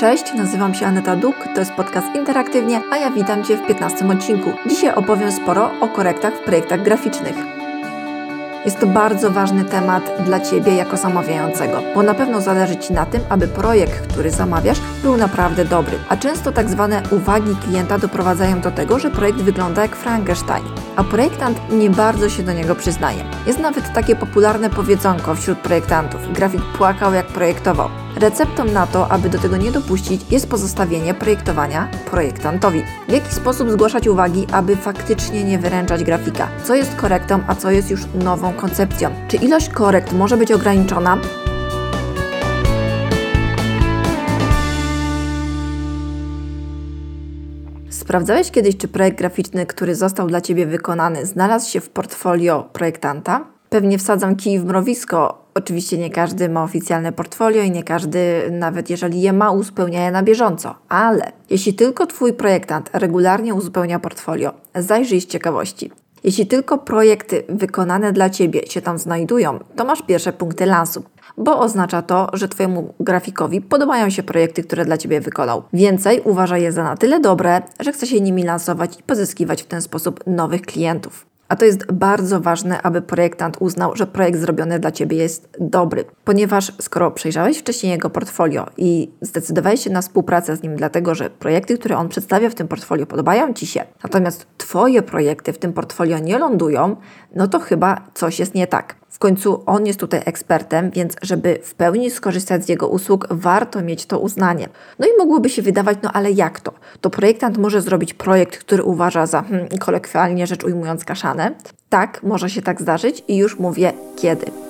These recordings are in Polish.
Cześć, nazywam się Aneta Duk, to jest podcast Interaktywnie, a ja witam Cię w 15 odcinku. Dzisiaj opowiem sporo o korektach w projektach graficznych. Jest to bardzo ważny temat dla Ciebie jako zamawiającego, bo na pewno zależy Ci na tym, aby projekt, który zamawiasz, był naprawdę dobry. A często tak zwane uwagi klienta doprowadzają do tego, że projekt wygląda jak Frankenstein, a projektant nie bardzo się do niego przyznaje. Jest nawet takie popularne powiedzonko wśród projektantów: grafik płakał jak projektował. Receptą na to, aby do tego nie dopuścić, jest pozostawienie projektowania projektantowi. W jaki sposób zgłaszać uwagi, aby faktycznie nie wyręczać grafika? Co jest korektą, a co jest już nową koncepcją? Czy ilość korekt może być ograniczona? Sprawdzałeś kiedyś, czy projekt graficzny, który został dla Ciebie wykonany, znalazł się w portfolio projektanta? Pewnie wsadzam kij w mrowisko. Oczywiście nie każdy ma oficjalne portfolio i nie każdy, nawet jeżeli je ma, uzupełnia je na bieżąco. Ale jeśli tylko Twój projektant regularnie uzupełnia portfolio, zajrzyj z ciekawości. Jeśli tylko projekty wykonane dla Ciebie się tam znajdują, to masz pierwsze punkty lansu, bo oznacza to, że Twojemu grafikowi podobają się projekty, które dla Ciebie wykonał. Więcej uważa je za na tyle dobre, że chce się nimi lansować i pozyskiwać w ten sposób nowych klientów. A to jest bardzo ważne, aby projektant uznał, że projekt zrobiony dla Ciebie jest dobry, ponieważ skoro przejrzałeś wcześniej jego portfolio i zdecydowałeś się na współpracę z nim, dlatego że projekty, które on przedstawia w tym portfolio, podobają Ci się, natomiast Twoje projekty w tym portfolio nie lądują, no to chyba coś jest nie tak. W końcu on jest tutaj ekspertem, więc żeby w pełni skorzystać z jego usług, warto mieć to uznanie. No i mogłoby się wydawać, no ale jak to? To projektant może zrobić projekt, który uważa za, hmm, rzecz ujmując, kaszanę? Tak, może się tak zdarzyć i już mówię kiedy.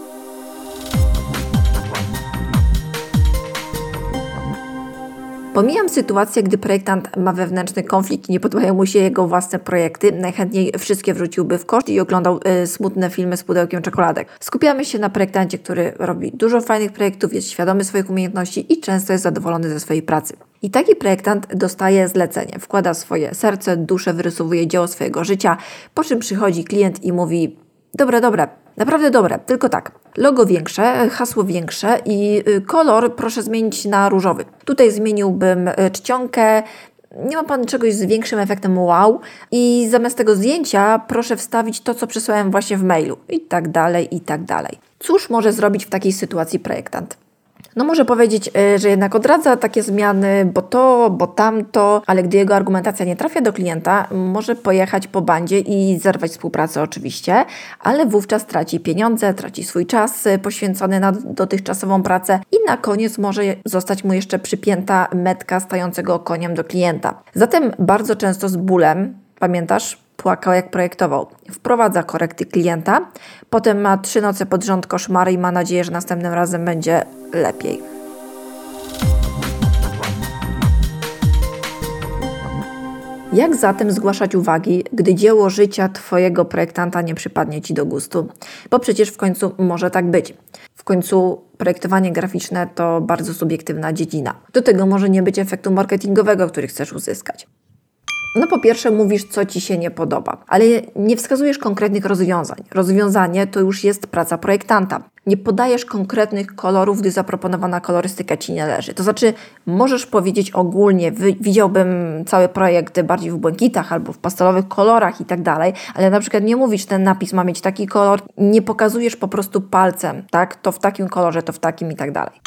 Pomijam sytuację, gdy projektant ma wewnętrzny konflikt i nie podobają mu się jego własne projekty. Najchętniej wszystkie wrzuciłby w koszt i oglądał y, smutne filmy z pudełkiem czekoladek. Skupiamy się na projektancie, który robi dużo fajnych projektów, jest świadomy swoich umiejętności i często jest zadowolony ze swojej pracy. I taki projektant dostaje zlecenie, wkłada swoje serce, duszę, wyrysowuje dzieło swojego życia, po czym przychodzi klient i mówi: Dobra, dobra, naprawdę dobre, tylko tak. Logo większe, hasło większe i y, kolor proszę zmienić na różowy. Tutaj zmieniłbym y, czcionkę, nie ma Pan czegoś z większym efektem wow i zamiast tego zdjęcia proszę wstawić to, co przysłałem właśnie w mailu i tak dalej, i tak dalej. Cóż może zrobić w takiej sytuacji projektant? No może powiedzieć, y, że jednak odradza takie zmiany, bo to, bo tamto, ale gdy jego argumentacja nie trafia do klienta, może pojechać po bandzie i zerwać współpracę oczywiście, ale wówczas traci pieniądze, traci swój czas y, poświęcony na dotychczasową pracę i na koniec może zostać mu jeszcze przypięta metka stającego koniem do klienta. Zatem bardzo często z bólem, pamiętasz, płakał jak projektował. Wprowadza korekty klienta, potem ma trzy noce pod rząd koszmary i ma nadzieję, że następnym razem będzie lepiej. Jak zatem zgłaszać uwagi, gdy dzieło życia Twojego projektanta nie przypadnie Ci do gustu? Bo przecież w końcu może tak być. W końcu projektowanie graficzne to bardzo subiektywna dziedzina. Do tego może nie być efektu marketingowego, który chcesz uzyskać. No po pierwsze mówisz, co Ci się nie podoba, ale nie wskazujesz konkretnych rozwiązań. Rozwiązanie to już jest praca projektanta. Nie podajesz konkretnych kolorów, gdy zaproponowana kolorystyka Ci nie leży. To znaczy, możesz powiedzieć ogólnie, widziałbym cały projekt bardziej w błękitach albo w pastelowych kolorach i tak dalej, ale na przykład nie mówisz, ten napis ma mieć taki kolor, nie pokazujesz po prostu palcem, tak, to w takim kolorze, to w takim i tak dalej.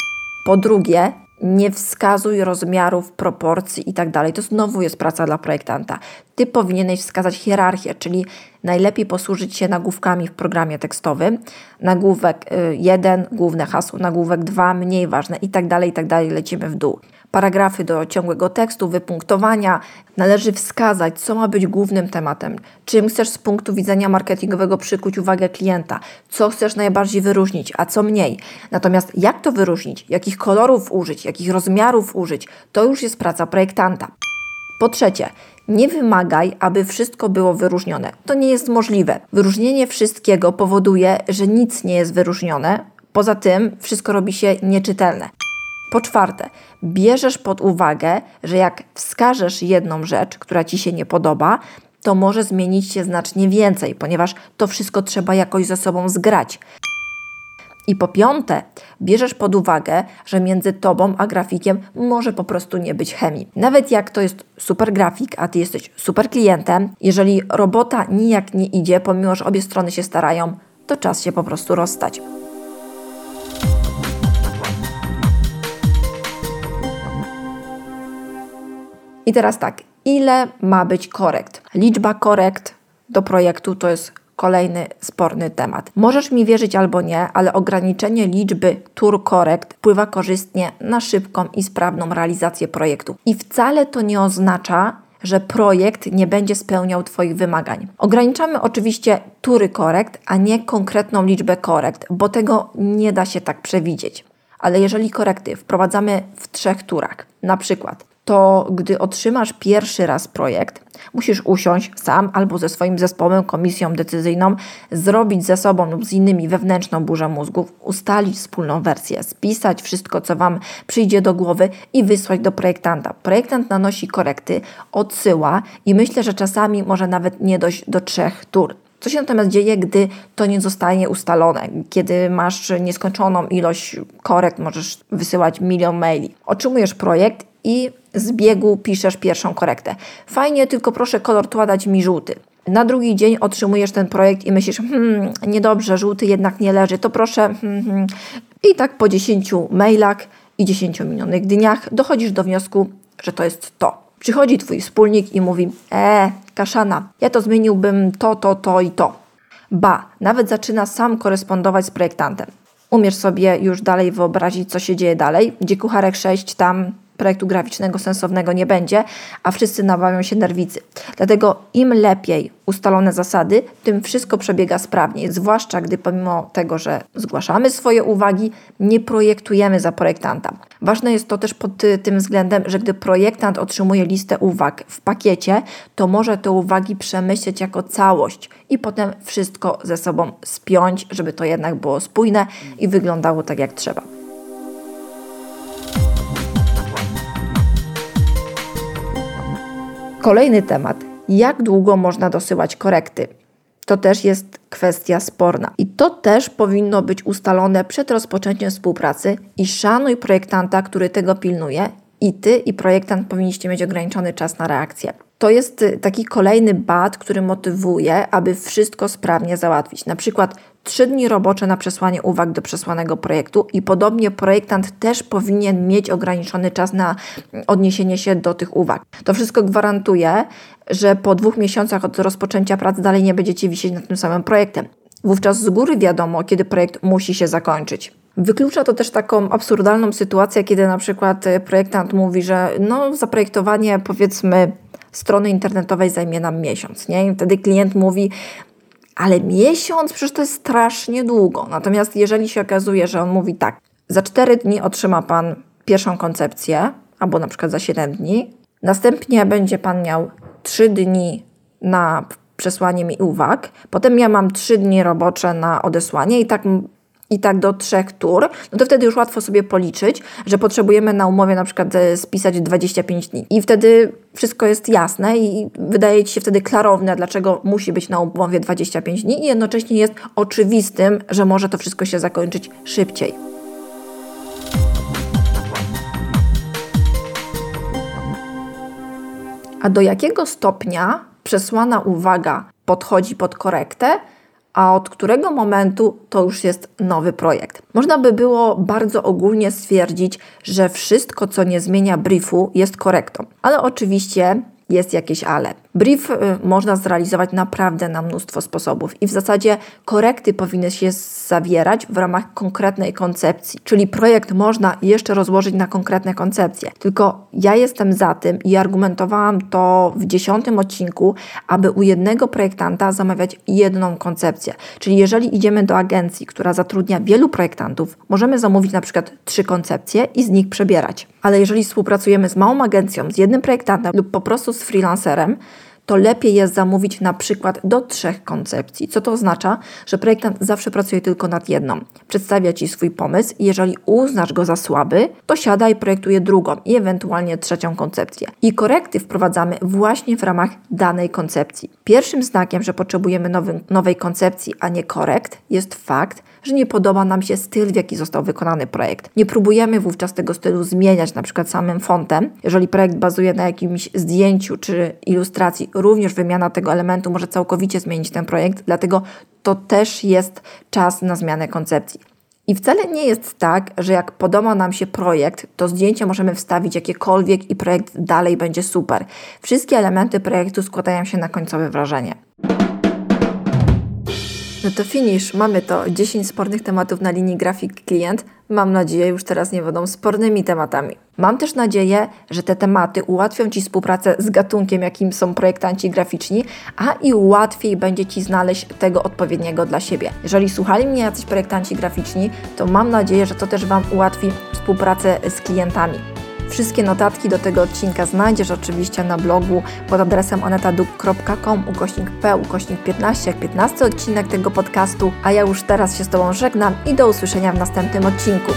Po drugie, nie wskazuj rozmiarów, proporcji i tak dalej. To znowu jest praca dla projektanta. Ty powinieneś wskazać hierarchię, czyli najlepiej posłużyć się nagłówkami w programie tekstowym. Nagłówek 1, y, główne hasło, nagłówek 2, mniej ważne i tak dalej, i tak dalej, lecimy w dół paragrafy do ciągłego tekstu, wypunktowania. Należy wskazać, co ma być głównym tematem, czym chcesz z punktu widzenia marketingowego przykuć uwagę klienta, co chcesz najbardziej wyróżnić, a co mniej. Natomiast jak to wyróżnić, jakich kolorów użyć, jakich rozmiarów użyć, to już jest praca projektanta. Po trzecie, nie wymagaj, aby wszystko było wyróżnione. To nie jest możliwe. Wyróżnienie wszystkiego powoduje, że nic nie jest wyróżnione. Poza tym wszystko robi się nieczytelne. Po czwarte, bierzesz pod uwagę, że jak wskażesz jedną rzecz, która ci się nie podoba, to może zmienić się znacznie więcej, ponieważ to wszystko trzeba jakoś ze sobą zgrać. I po piąte, bierzesz pod uwagę, że między tobą a grafikiem może po prostu nie być chemii. Nawet jak to jest super grafik, a ty jesteś super klientem, jeżeli robota nijak nie idzie, pomimo że obie strony się starają, to czas się po prostu rozstać. I teraz tak, ile ma być korekt? Liczba korekt do projektu to jest kolejny sporny temat. Możesz mi wierzyć albo nie, ale ograniczenie liczby tur korekt wpływa korzystnie na szybką i sprawną realizację projektu. I wcale to nie oznacza, że projekt nie będzie spełniał Twoich wymagań. Ograniczamy oczywiście tury korekt, a nie konkretną liczbę korekt, bo tego nie da się tak przewidzieć. Ale jeżeli korekty wprowadzamy w trzech turach, na przykład to gdy otrzymasz pierwszy raz projekt, musisz usiąść sam albo ze swoim zespołem, komisją decyzyjną, zrobić ze sobą lub z innymi wewnętrzną burzę mózgów, ustalić wspólną wersję, spisać wszystko, co Wam przyjdzie do głowy i wysłać do projektanta. Projektant nanosi korekty, odsyła i myślę, że czasami może nawet nie dojść do trzech tur. Co się natomiast dzieje, gdy to nie zostanie ustalone? Kiedy masz nieskończoną ilość korekt, możesz wysyłać milion maili. Otrzymujesz projekt i z biegu piszesz pierwszą korektę. Fajnie, tylko proszę kolor tła dać mi żółty. Na drugi dzień otrzymujesz ten projekt i myślisz, hmm, niedobrze, żółty jednak nie leży, to proszę. Hmm, hmm. I tak po 10 mailach i 10 minionych dniach dochodzisz do wniosku, że to jest to. Przychodzi twój wspólnik i mówi: E, kaszana, ja to zmieniłbym to, to, to i to. Ba, nawet zaczyna sam korespondować z projektantem. Umiesz sobie już dalej wyobrazić, co się dzieje dalej, gdzie kucharek 6 tam projektu graficznego sensownego nie będzie, a wszyscy nabawią się nerwicy. Dlatego im lepiej ustalone zasady, tym wszystko przebiega sprawniej, zwłaszcza gdy pomimo tego, że zgłaszamy swoje uwagi, nie projektujemy za projektanta. Ważne jest to też pod tym względem, że gdy projektant otrzymuje listę uwag w pakiecie, to może te uwagi przemyśleć jako całość i potem wszystko ze sobą spiąć, żeby to jednak było spójne i wyglądało tak jak trzeba. Kolejny temat. Jak długo można dosyłać korekty? To też jest kwestia sporna. I to też powinno być ustalone przed rozpoczęciem współpracy i szanuj projektanta, który tego pilnuje i ty i projektant powinniście mieć ograniczony czas na reakcję. To jest y, taki kolejny bat, który motywuje, aby wszystko sprawnie załatwić. Na przykład trzy dni robocze na przesłanie uwag do przesłanego projektu i podobnie projektant też powinien mieć ograniczony czas na odniesienie się do tych uwag. To wszystko gwarantuje, że po dwóch miesiącach od rozpoczęcia pracy dalej nie będziecie wisieć nad tym samym projektem. Wówczas z góry wiadomo, kiedy projekt musi się zakończyć. Wyklucza to też taką absurdalną sytuację, kiedy na przykład projektant mówi, że no, zaprojektowanie powiedzmy strony internetowej zajmie nam miesiąc. Nie? I wtedy klient mówi, ale miesiąc przecież to jest strasznie długo. Natomiast jeżeli się okazuje, że on mówi tak, za 4 dni otrzyma Pan pierwszą koncepcję, albo na przykład za 7 dni, następnie będzie Pan miał 3 dni na przesłanie mi uwag, potem ja mam 3 dni robocze na odesłanie i tak i tak do trzech tur, no to wtedy już łatwo sobie policzyć, że potrzebujemy na umowie na przykład e, spisać 25 dni. I wtedy wszystko jest jasne i wydaje Ci się wtedy klarowne, dlaczego musi być na umowie 25 dni i jednocześnie jest oczywistym, że może to wszystko się zakończyć szybciej. A do jakiego stopnia przesłana uwaga podchodzi pod korektę, a od którego momentu to już jest nowy projekt. Można by było bardzo ogólnie stwierdzić, że wszystko, co nie zmienia briefu, jest korektą, ale oczywiście jest jakieś ale. Brief y, można zrealizować naprawdę na mnóstwo sposobów i w zasadzie korekty powinny się zawierać w ramach konkretnej koncepcji, czyli projekt można jeszcze rozłożyć na konkretne koncepcje. Tylko ja jestem za tym i argumentowałam to w dziesiątym odcinku, aby u jednego projektanta zamawiać jedną koncepcję. Czyli jeżeli idziemy do agencji, która zatrudnia wielu projektantów, możemy zamówić na przykład trzy koncepcje i z nich przebierać. Ale jeżeli współpracujemy z małą agencją, z jednym projektantem lub po prostu z freelancerem, to lepiej jest zamówić na przykład do trzech koncepcji. Co to oznacza? Że projektant zawsze pracuje tylko nad jedną. Przedstawia Ci swój pomysł i jeżeli uznasz go za słaby, to siada i projektuje drugą i ewentualnie trzecią koncepcję. I korekty wprowadzamy właśnie w ramach danej koncepcji. Pierwszym znakiem, że potrzebujemy nowy, nowej koncepcji, a nie korekt, jest fakt, że nie podoba nam się styl, w jaki został wykonany projekt. Nie próbujemy wówczas tego stylu zmieniać, na przykład samym fontem. Jeżeli projekt bazuje na jakimś zdjęciu czy ilustracji, również wymiana tego elementu może całkowicie zmienić ten projekt, dlatego to też jest czas na zmianę koncepcji. I wcale nie jest tak, że jak podoba nam się projekt, to zdjęcie możemy wstawić jakiekolwiek i projekt dalej będzie super. Wszystkie elementy projektu składają się na końcowe wrażenie. No to finish, mamy to 10 spornych tematów na linii grafik klient. Mam nadzieję, już teraz nie będą spornymi tematami. Mam też nadzieję, że te tematy ułatwią Ci współpracę z gatunkiem, jakim są projektanci graficzni, a i łatwiej będzie Ci znaleźć tego odpowiedniego dla siebie. Jeżeli słuchali mnie jacyś projektanci graficzni, to mam nadzieję, że to też Wam ułatwi współpracę z klientami. Wszystkie notatki do tego odcinka znajdziesz oczywiście na blogu pod adresem onetaduk.com ukośnik p ukośnik 15 jak 15 odcinek tego podcastu, a ja już teraz się z Tobą żegnam i do usłyszenia w następnym odcinku.